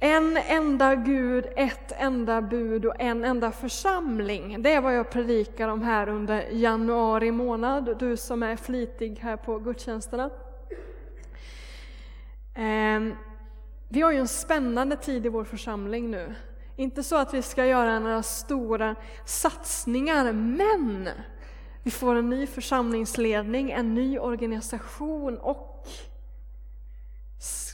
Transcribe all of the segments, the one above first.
En enda Gud, ett enda bud och en enda församling. Det är vad jag predikar om här under januari månad, du som är flitig här på gudstjänsterna. Ehm, vi har ju en spännande tid i vår församling nu. Inte så att vi ska göra några stora satsningar, men vi får en ny församlingsledning, en ny organisation och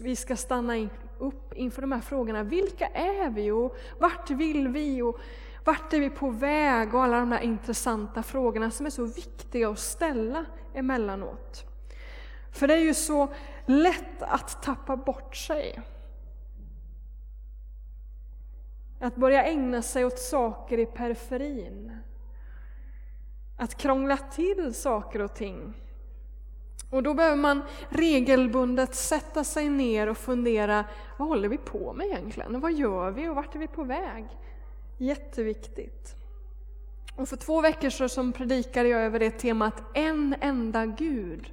vi ska stanna upp inför de här frågorna. Vilka är vi och vart vill vi och vart är vi på väg och alla de här intressanta frågorna som är så viktiga att ställa emellanåt. För det är ju så lätt att tappa bort sig. Att börja ägna sig åt saker i periferin. Att krångla till saker och ting. Och då behöver man regelbundet sätta sig ner och fundera, vad håller vi på med egentligen? Vad gör vi och vart är vi på väg? Jätteviktigt. Och för två veckor sedan predikade jag över det temat En enda Gud.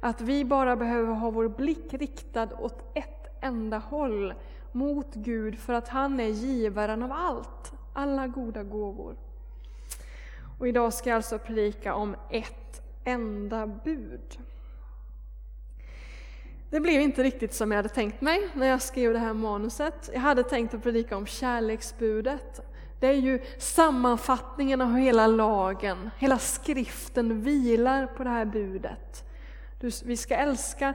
Att vi bara behöver ha vår blick riktad åt ett enda håll, mot Gud, för att han är givaren av allt, alla goda gåvor. Och idag ska jag alltså predika om ett enda bud. Det blev inte riktigt som jag hade tänkt mig när jag skrev det här manuset. Jag hade tänkt att predika om kärleksbudet. Det är ju sammanfattningen av hela lagen, hela skriften vilar på det här budet. Vi ska älska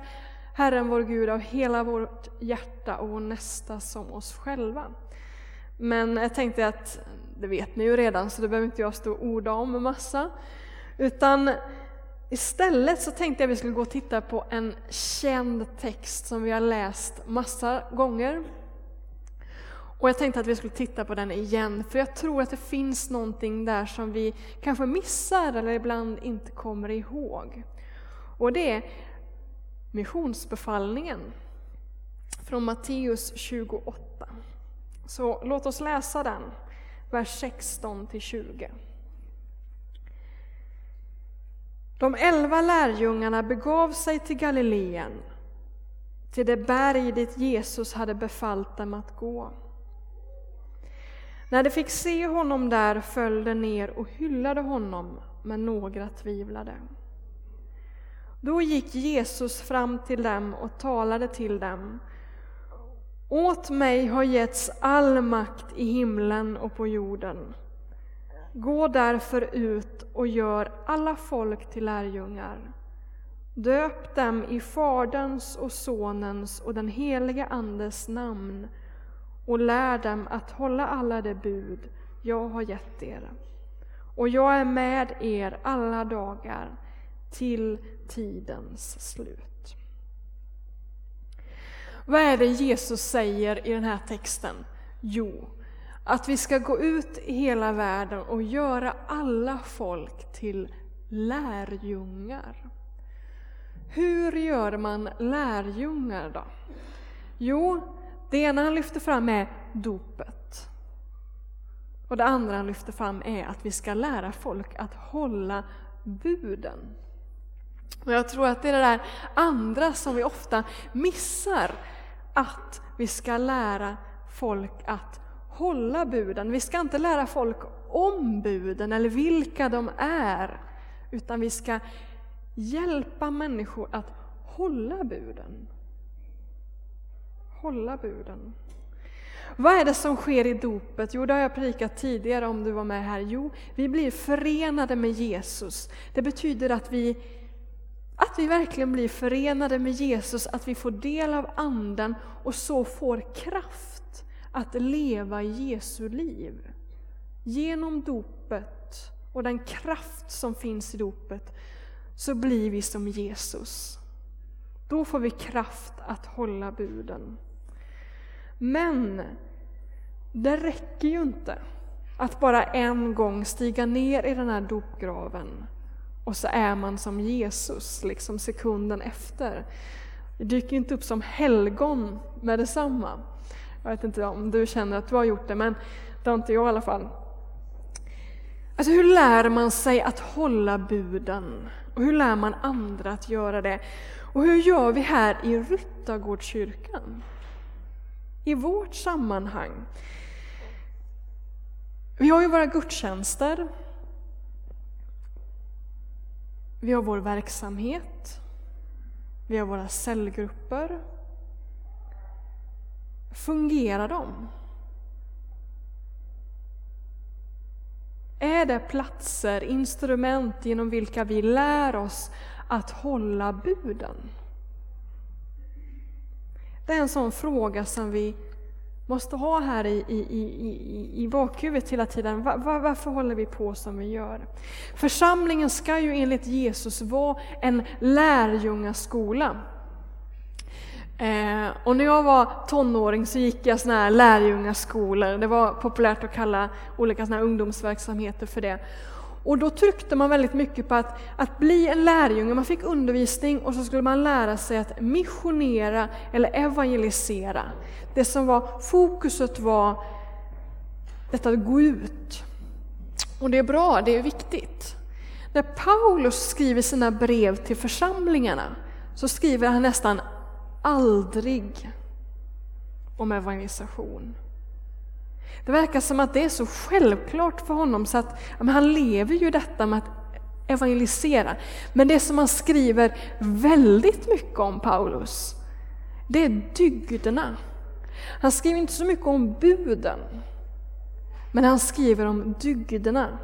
Herren vår Gud av hela vårt hjärta och vår nästa som oss själva. Men jag tänkte att, det vet ni ju redan så det behöver inte jag stå och orda om en massa. Utan istället så tänkte jag att vi skulle gå och titta på en känd text som vi har läst massa gånger. Och jag tänkte att vi skulle titta på den igen, för jag tror att det finns någonting där som vi kanske missar eller ibland inte kommer ihåg. Och det är missionsbefallningen från Matteus 28. Så låt oss läsa den, vers 16 till 20. De elva lärjungarna begav sig till Galileen, till det berg dit Jesus hade befallt dem att gå. När de fick se honom där föll de ner och hyllade honom, men några tvivlade. Då gick Jesus fram till dem och talade till dem. Åt mig har getts all makt i himlen och på jorden. Gå därför ut och gör alla folk till lärjungar. Döp dem i Faderns och Sonens och den helige Andes namn och lär dem att hålla alla de bud jag har gett er. Och jag är med er alla dagar till tidens slut. Vad är det Jesus säger i den här texten? Jo, att vi ska gå ut i hela världen och göra alla folk till lärjungar. Hur gör man lärjungar då? Jo, det ena han lyfter fram är dopet. Och det andra han lyfter fram är att vi ska lära folk att hålla buden. Och jag tror att det är det där andra som vi ofta missar, att vi ska lära folk att hålla buden. Vi ska inte lära folk om buden eller vilka de är, utan vi ska hjälpa människor att hålla buden. Hålla buden. Vad är det som sker i dopet? Jo, det har jag predikat tidigare om du var med här. Jo, vi blir förenade med Jesus. Det betyder att vi att vi verkligen blir förenade med Jesus, att vi får del av Anden och så får kraft att leva Jesu liv. Genom dopet och den kraft som finns i dopet så blir vi som Jesus. Då får vi kraft att hålla buden. Men det räcker ju inte att bara en gång stiga ner i den här dopgraven och så är man som Jesus liksom sekunden efter. Det dyker inte upp som helgon med detsamma. Jag vet inte om du känner att du har gjort det, men det har inte jag i alla fall. Alltså hur lär man sig att hålla buden? Och hur lär man andra att göra det? Och hur gör vi här i Ryttargårdskyrkan? i vårt sammanhang. Vi har ju våra gudstjänster. Vi har vår verksamhet. Vi har våra cellgrupper. Fungerar de? Är det platser, instrument genom vilka vi lär oss att hålla buden? Det är en sån fråga som vi måste ha här i, i, i, i bakhuvudet hela tiden. Var, var, varför håller vi på som vi gör? Församlingen ska ju enligt Jesus vara en lärjungaskola. Eh, och när jag var tonåring så gick jag såna här lärjungaskolor. Det var populärt att kalla olika såna ungdomsverksamheter för det. Och då tryckte man väldigt mycket på att, att bli en lärjunge, man fick undervisning och så skulle man lära sig att missionera eller evangelisera. Det som var fokuset var detta att gå ut. Och det är bra, det är viktigt. När Paulus skriver sina brev till församlingarna så skriver han nästan aldrig om evangelisation. Det verkar som att det är så självklart för honom så att han lever ju detta med att evangelisera. Men det som han skriver väldigt mycket om Paulus, det är dygderna. Han skriver inte så mycket om buden, men han skriver om dygderna.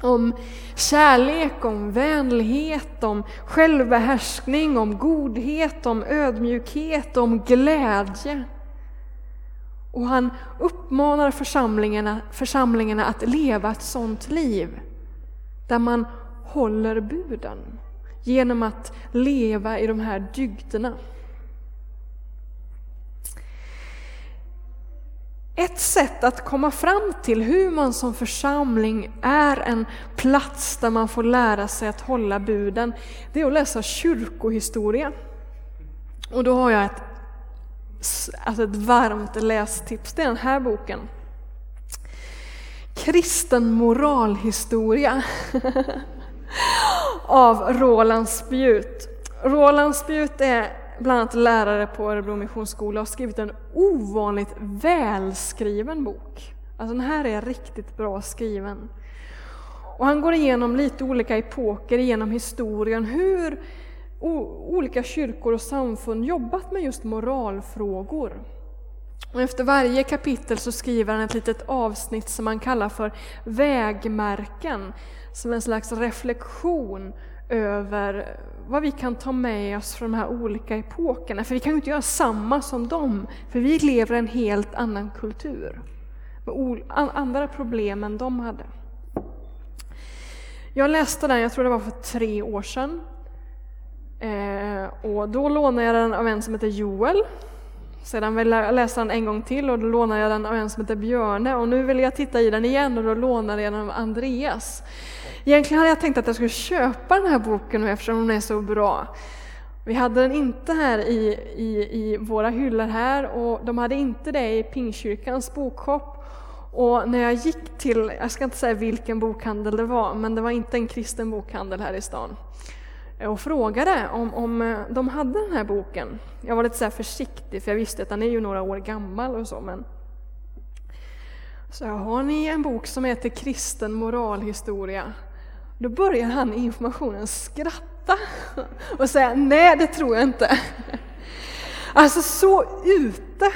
Om kärlek, om vänlighet, om självbehärskning, om godhet, om ödmjukhet, om glädje. Och han uppmanar församlingarna, församlingarna att leva ett sådant liv där man håller buden genom att leva i de här dygderna. Ett sätt att komma fram till hur man som församling är en plats där man får lära sig att hålla buden, det är att läsa kyrkohistoria. Och då har jag ett alltså ett varmt lästips, det är den här boken. Kristen moralhistoria av Roland Spjut. Roland Spjut är bland annat lärare på Örebro Missionsskola har skrivit en ovanligt välskriven bok. Alltså den här är riktigt bra skriven. Och han går igenom lite olika epoker genom historien, hur olika kyrkor och samfund jobbat med just moralfrågor. Och efter varje kapitel så skriver han ett litet avsnitt som han kallar för vägmärken, som en slags reflektion över vad vi kan ta med oss från de här olika epokerna. För vi kan ju inte göra samma som dem, för vi lever i en helt annan kultur. Med andra problem än de hade. Jag läste den, jag tror det var för tre år sedan. Eh, och då lånade jag den av en som heter Joel. Sedan läste jag läsa den en gång till och då lånade jag den av en som heter Björne och nu vill jag titta i den igen och då lånade jag den av Andreas. Egentligen hade jag tänkt att jag skulle köpa den här boken eftersom den är så bra. Vi hade den inte här i, i, i våra hyllor här och de hade inte det i Pingkyrkans bokshop. Och när jag gick till, jag ska inte säga vilken bokhandel det var, men det var inte en kristen bokhandel här i stan och frågade om, om de hade den här boken. Jag var lite så försiktig för jag visste att den är ju några år gammal och så. Men... Så har ni en bok som heter Kristen moralhistoria? Då börjar han i informationen skratta och säga nej det tror jag inte. Alltså så ute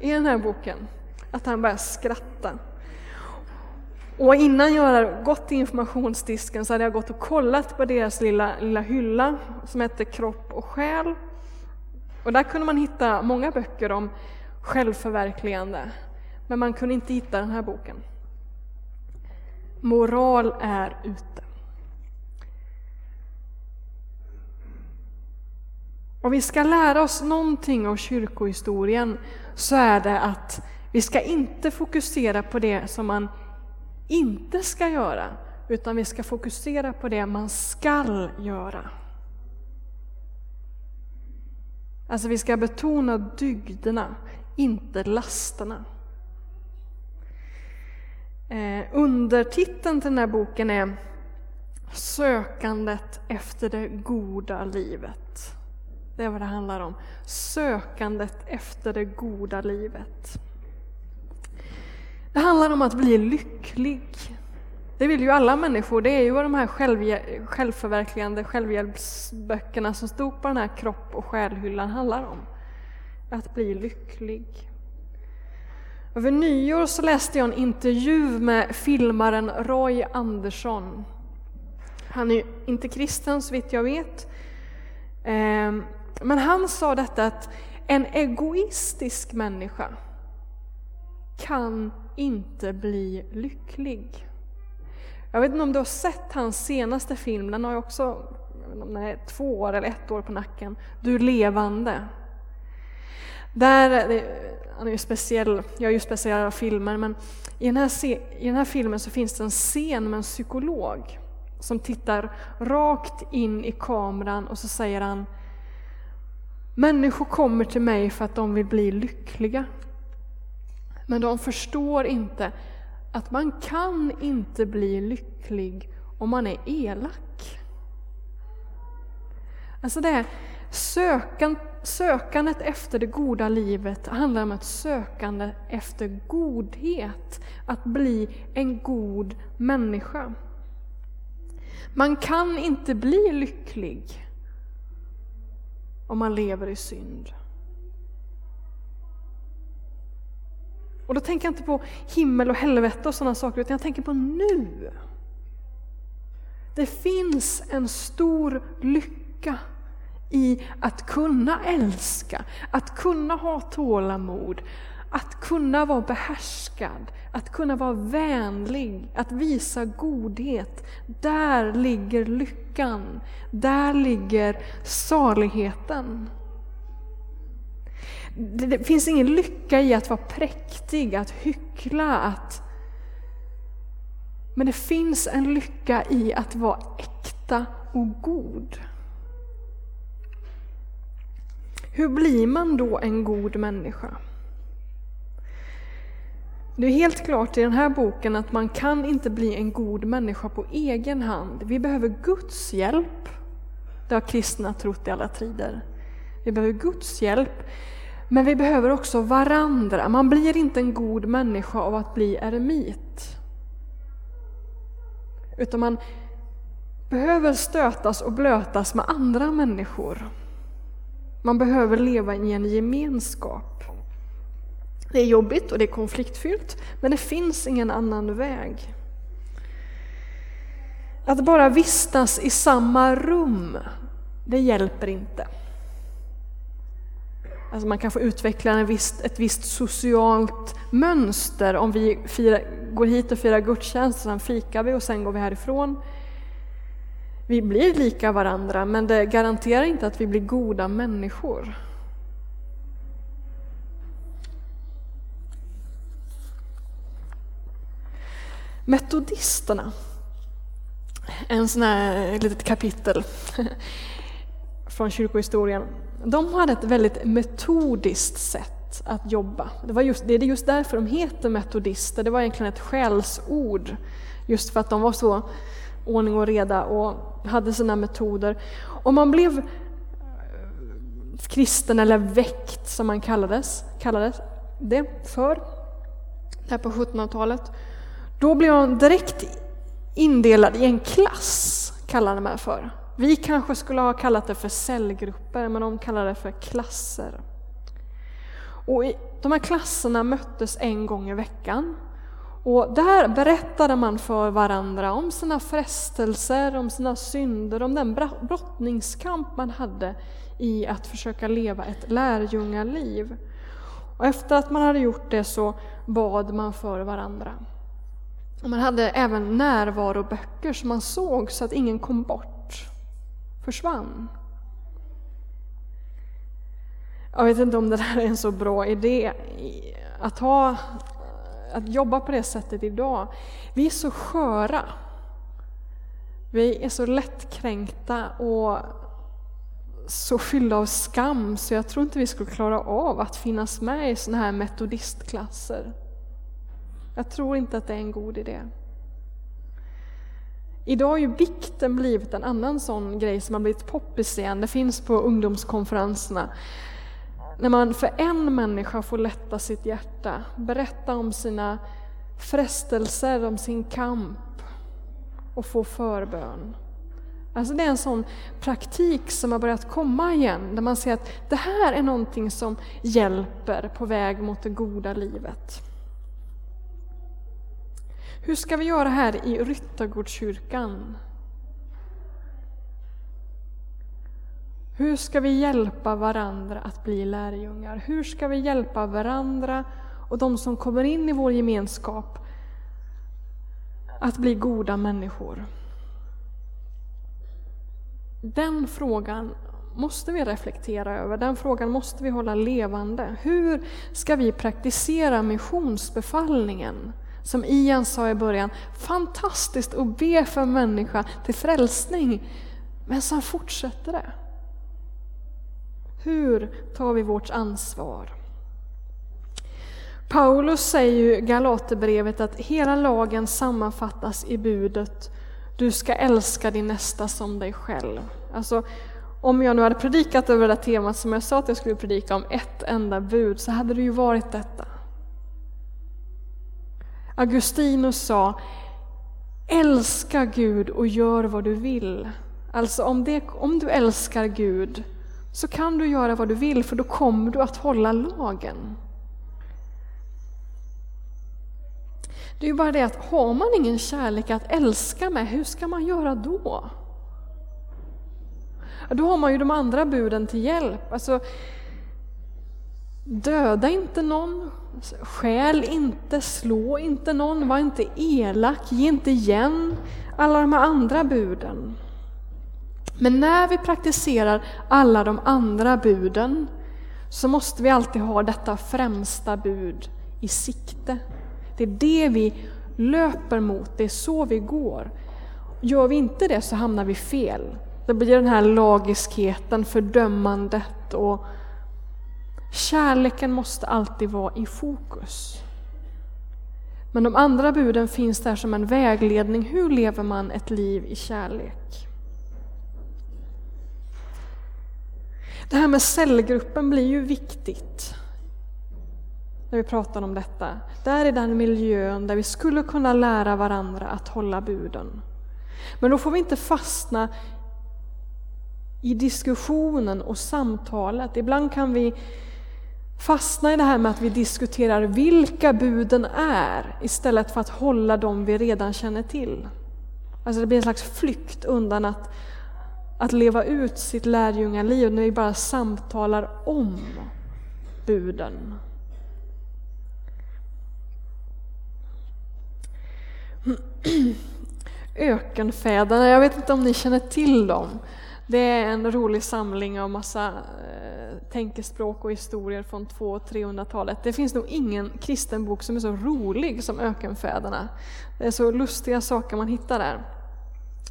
i den här boken att han börjar skratta. Och innan jag hade gått till informationsdisken så hade jag gått och kollat på deras lilla, lilla hylla som heter Kropp och själ. Och där kunde man hitta många böcker om självförverkligande, men man kunde inte hitta den här boken. Moral är ute. Om vi ska lära oss någonting av kyrkohistorien så är det att vi ska inte fokusera på det som man inte ska göra, utan vi ska fokusera på det man skall göra. Alltså vi ska betona dygderna, inte lasterna. Eh, undertiteln till den här boken är Sökandet efter det goda livet. Det är vad det handlar om. Sökandet efter det goda livet. Det handlar om att bli lycklig. Det vill ju alla människor. Det är ju vad de här självförverkligande självhjälpsböckerna som stod på den här kropp och själhyllan handlar om. Att bli lycklig. Över nyår så läste jag en intervju med filmaren Roy Andersson. Han är inte kristen så vitt jag vet. Ehm, men han sa detta att en egoistisk människa kan inte bli lycklig. Jag vet inte om du har sett hans senaste film, den har ju också nej, två år eller ett år på nacken. Du levande. Där, eh, han är ju speciell, jag är ju speciell av filmer, men i den, här, i den här filmen så finns det en scen med en psykolog som tittar rakt in i kameran och så säger han Människor kommer till mig för att de vill bli lyckliga. Men de förstår inte att man kan inte bli lycklig om man är elak. Alltså det sökan, sökandet efter det goda livet handlar om ett sökande efter godhet, att bli en god människa. Man kan inte bli lycklig om man lever i synd. Och då tänker jag inte på himmel och helvete och sådana saker, utan jag tänker på nu. Det finns en stor lycka i att kunna älska, att kunna ha tålamod, att kunna vara behärskad, att kunna vara vänlig, att visa godhet. Där ligger lyckan, där ligger saligheten. Det, det finns ingen lycka i att vara präktig, att hyckla, att... Men det finns en lycka i att vara äkta och god. Hur blir man då en god människa? Det är helt klart i den här boken att man kan inte bli en god människa på egen hand. Vi behöver Guds hjälp. Det har kristna trott i alla tider. Vi behöver Guds hjälp. Men vi behöver också varandra. Man blir inte en god människa av att bli eremit. Utan man behöver stötas och blötas med andra människor. Man behöver leva i en gemenskap. Det är jobbigt och det är konfliktfyllt, men det finns ingen annan väg. Att bara vistas i samma rum, det hjälper inte. Alltså man kan få utveckla en viss, ett visst socialt mönster om vi firar, går hit och firar gudstjänst, sen fikar vi och sen går vi härifrån. Vi blir lika varandra, men det garanterar inte att vi blir goda människor. Metodisterna, en sån här eh, litet kapitel från kyrkohistorien, de hade ett väldigt metodiskt sätt att jobba. Det, var just, det är just därför de heter metodister, det var egentligen ett skällsord. Just för att de var så ordning och reda och hade sina metoder. Och man blev eh, kristen eller väckt som man kallades, kallades det för, där på 1700-talet. Då blev man direkt indelad i en klass, kallade man för. Vi kanske skulle ha kallat det för cellgrupper, men de kallade det för klasser. Och de här klasserna möttes en gång i veckan. Och där berättade man för varandra om sina frestelser, om sina synder, om den brottningskamp man hade i att försöka leva ett lärjungaliv. Och efter att man hade gjort det så bad man för varandra. Och man hade även närvaroböcker som man såg så att ingen kom bort, försvann. Jag vet inte om det där är en så bra idé att, ha, att jobba på det sättet idag. Vi är så sköra. Vi är så lättkränkta och så fyllda av skam så jag tror inte vi skulle klara av att finnas med i sådana här metodistklasser. Jag tror inte att det är en god idé. Idag har ju bikten blivit en annan sån grej som har blivit poppis igen. Det finns på ungdomskonferenserna. När man för en människa får lätta sitt hjärta, berätta om sina frestelser, om sin kamp och få förbön. Alltså det är en sån praktik som har börjat komma igen, där man ser att det här är någonting som hjälper på väg mot det goda livet. Hur ska vi göra här i Ryttargårdskyrkan? Hur ska vi hjälpa varandra att bli lärjungar? Hur ska vi hjälpa varandra och de som kommer in i vår gemenskap att bli goda människor? Den frågan måste vi reflektera över, den frågan måste vi hålla levande. Hur ska vi praktisera missionsbefallningen? Som Ian sa i början, fantastiskt att be för människa till frälsning, men sen fortsätter det. Hur tar vi vårt ansvar? Paulus säger ju i Galaterbrevet att hela lagen sammanfattas i budet du ska älska din nästa som dig själv. Alltså, om jag nu hade predikat över det temat som jag sa att jag skulle predika om ett enda bud så hade det ju varit detta. Augustinus sa Älska Gud och gör vad du vill. Alltså om, det, om du älskar Gud så kan du göra vad du vill för då kommer du att hålla lagen. Det är ju bara det att har man ingen kärlek att älska med, hur ska man göra då? Då har man ju de andra buden till hjälp. Alltså, döda inte någon, skäl inte, slå inte någon, var inte elak, ge inte igen. Alla de här andra buden. Men när vi praktiserar alla de andra buden så måste vi alltid ha detta främsta bud i sikte. Det är det vi löper mot, det är så vi går. Gör vi inte det så hamnar vi fel. Det blir den här lagiskheten, fördömandet och kärleken måste alltid vara i fokus. Men de andra buden finns där som en vägledning. Hur lever man ett liv i kärlek? Det här med cellgruppen blir ju viktigt när vi pratar om detta. Där är den miljön där vi skulle kunna lära varandra att hålla buden. Men då får vi inte fastna i diskussionen och samtalet. Ibland kan vi fastna i det här med att vi diskuterar vilka buden är istället för att hålla dem vi redan känner till. Alltså det blir en slags flykt undan att, att leva ut sitt lärjungaliv när vi bara samtalar om buden. Ökenfäderna, jag vet inte om ni känner till dem. Det är en rolig samling av massa eh, tänkespråk och historier från 200 300-talet. Det finns nog ingen kristen bok som är så rolig som Ökenfäderna. Det är så lustiga saker man hittar där.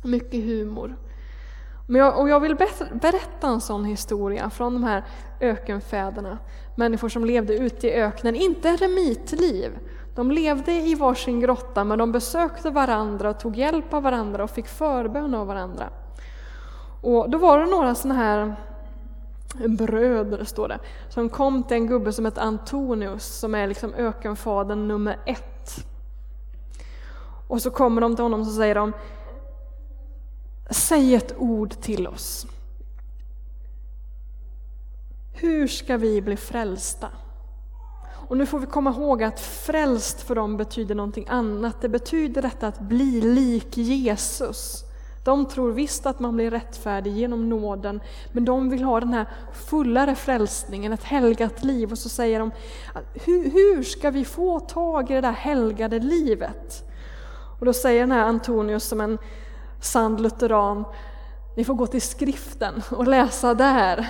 Mycket humor. Men jag, och jag vill berätta en sån historia från de här ökenfäderna. Människor som levde ute i öknen, inte remitliv, de levde i varsin grotta men de besökte varandra och tog hjälp av varandra och fick förbön av varandra. Och då var det några sådana här bröder, står det, som kom till en gubbe som heter Antonius som är liksom ökenfadern nummer ett. Och så kommer de till honom och säger de Säg ett ord till oss. Hur ska vi bli frälsta? Och nu får vi komma ihåg att frälst för dem betyder någonting annat. Det betyder detta att bli lik Jesus. De tror visst att man blir rättfärdig genom nåden, men de vill ha den här fullare frälsningen, ett helgat liv. Och så säger de, hur, hur ska vi få tag i det där helgade livet? Och då säger den här Antonius som en sann lutheran, ni får gå till skriften och läsa där.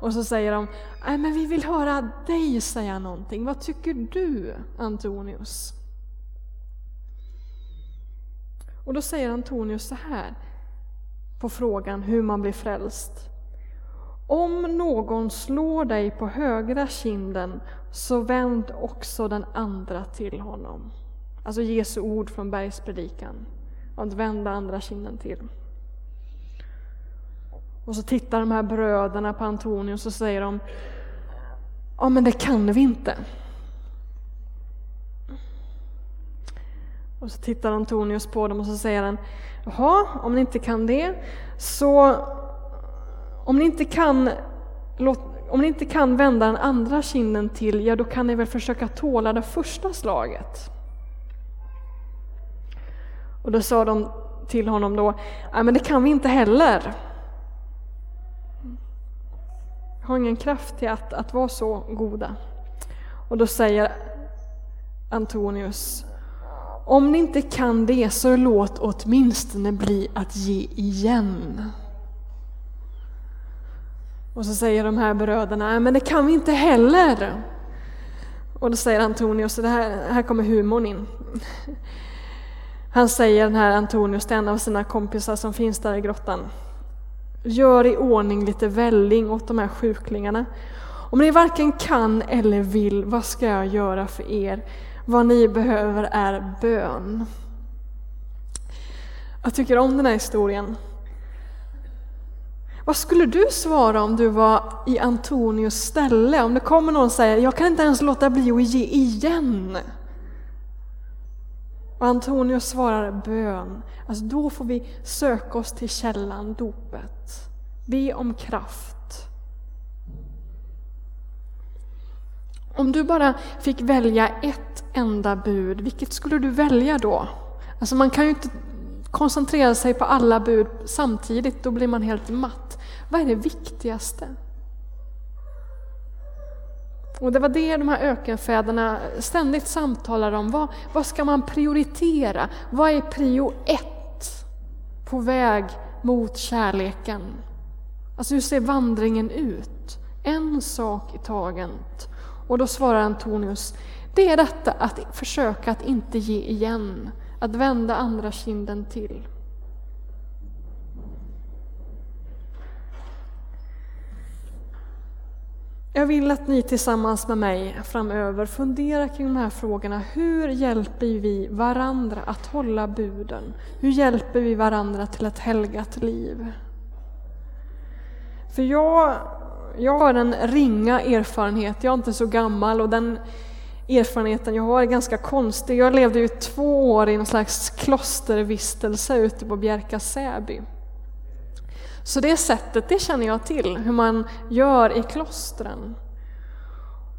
Och så säger de, nej men vi vill höra dig säga någonting. Vad tycker du Antonius? Och då säger Antonius så här på frågan hur man blir frälst. Om någon slår dig på högra kinden så vänd också den andra till honom. Alltså Jesu ord från bergspredikan att vända andra kinden till. Och så tittar de här bröderna på Antonius och säger de, ja men det kan vi inte. Och så tittar Antonius på dem och så säger han, jaha, om ni inte kan det, så om ni inte kan, om ni inte kan vända den andra kinden till, ja då kan ni väl försöka tåla det första slaget. Och då sa de till honom då, nej men det kan vi inte heller. Jag har ingen kraft till att, att vara så goda. Och då säger Antonius, om ni inte kan det så låt åtminstone bli att ge igen. Och så säger de här bröderna, men det kan vi inte heller. Och då säger Antonius, det här, här kommer humorn in. Han säger den här Antonius till en av sina kompisar som finns där i grottan. Gör i ordning lite välling åt de här sjuklingarna. Om ni varken kan eller vill, vad ska jag göra för er? Vad ni behöver är bön. Jag tycker om den här historien. Vad skulle du svara om du var i Antonius ställe? Om det kommer någon och säger, jag kan inte ens låta bli att ge igen. Och Antonius svarar bön. Alltså då får vi söka oss till källan, dopet. Be om kraft. Om du bara fick välja ett enda bud, vilket skulle du välja då? Alltså man kan ju inte koncentrera sig på alla bud samtidigt, då blir man helt matt. Vad är det viktigaste? Och det var det de här ökenfäderna ständigt samtalade om. Vad, vad ska man prioritera? Vad är prio ett på väg mot kärleken? Alltså hur ser vandringen ut? En sak i taget. Och då svarar Antonius, det är detta att försöka att inte ge igen, att vända andra kinden till. Jag vill att ni tillsammans med mig framöver funderar kring de här frågorna. Hur hjälper vi varandra att hålla buden? Hur hjälper vi varandra till ett helgat liv? För jag, jag har en ringa erfarenhet, jag är inte så gammal och den erfarenheten jag har är ganska konstig. Jag levde ju två år i någon slags klostervistelse ute på Bjärka Säby. Så det sättet, det känner jag till, hur man gör i klostren.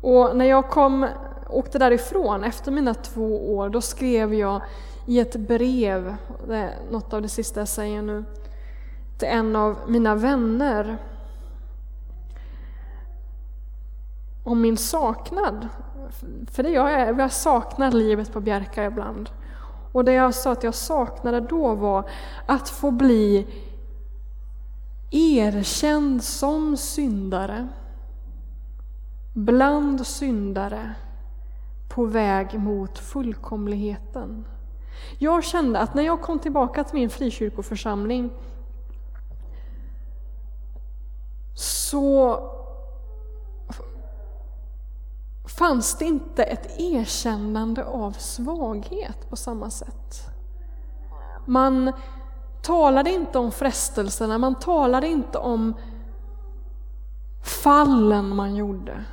Och när jag kom, åkte därifrån efter mina två år, då skrev jag i ett brev, det är något av det sista jag säger nu, till en av mina vänner om min saknad. För det gör jag, jag saknar livet på Bjärka ibland. Och det jag sa att jag saknade då var att få bli erkänd som syndare, bland syndare, på väg mot fullkomligheten. Jag kände att när jag kom tillbaka till min frikyrkoförsamling så fanns det inte ett erkännande av svaghet på samma sätt. Man talade inte om frestelserna, man talade inte om fallen man gjorde.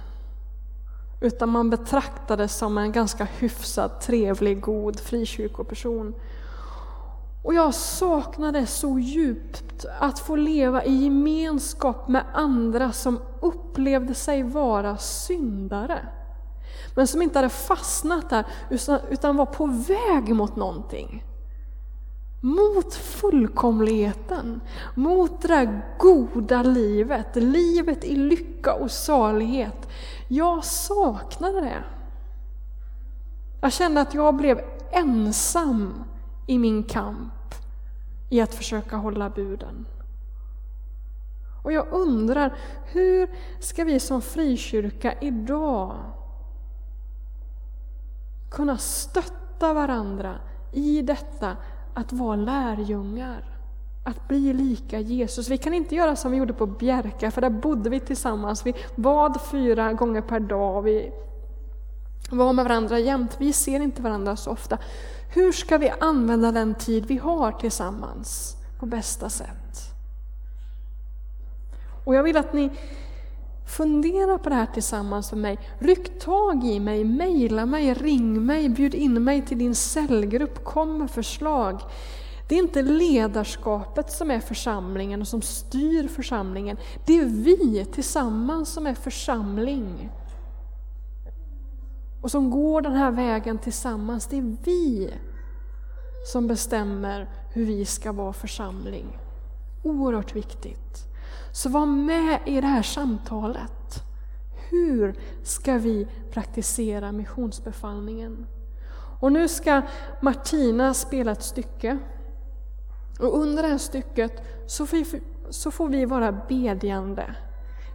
Utan man betraktades som en ganska hyfsad, trevlig, god frikyrkoperson. Och jag saknade så djupt att få leva i gemenskap med andra som upplevde sig vara syndare. Men som inte hade fastnat där utan var på väg mot någonting. Mot fullkomligheten, mot det där goda livet, livet i lycka och salighet. Jag saknade det. Jag kände att jag blev ensam i min kamp i att försöka hålla buden. Och jag undrar, hur ska vi som frikyrka idag kunna stötta varandra i detta att vara lärjungar, att bli lika Jesus. Vi kan inte göra som vi gjorde på Bjärka, för där bodde vi tillsammans. Vi bad fyra gånger per dag. Vi var med varandra jämt. Vi ser inte varandra så ofta. Hur ska vi använda den tid vi har tillsammans på bästa sätt? Och jag vill att ni Fundera på det här tillsammans med mig. Ryck tag i mig, mejla mig, ring mig, bjud in mig till din cellgrupp, kom med förslag. Det är inte ledarskapet som är församlingen och som styr församlingen. Det är vi tillsammans som är församling. Och som går den här vägen tillsammans. Det är vi som bestämmer hur vi ska vara församling. Oerhört viktigt. Så var med i det här samtalet. Hur ska vi praktisera missionsbefallningen? Och nu ska Martina spela ett stycke. Och under det här stycket så får vi, så får vi vara bedjande.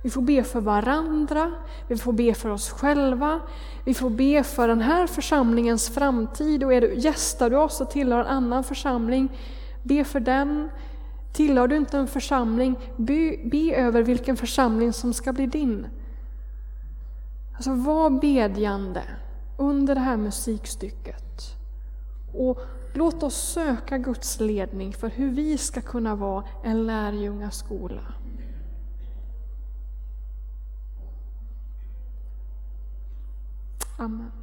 Vi får be för varandra, vi får be för oss själva, vi får be för den här församlingens framtid. Och är du, gästar du oss och tillhör en annan församling, be för den. Tillhör du inte en församling, be, be över vilken församling som ska bli din. Alltså var bedjande under det här musikstycket. Och låt oss söka Guds ledning för hur vi ska kunna vara en lärjungaskola. Amen.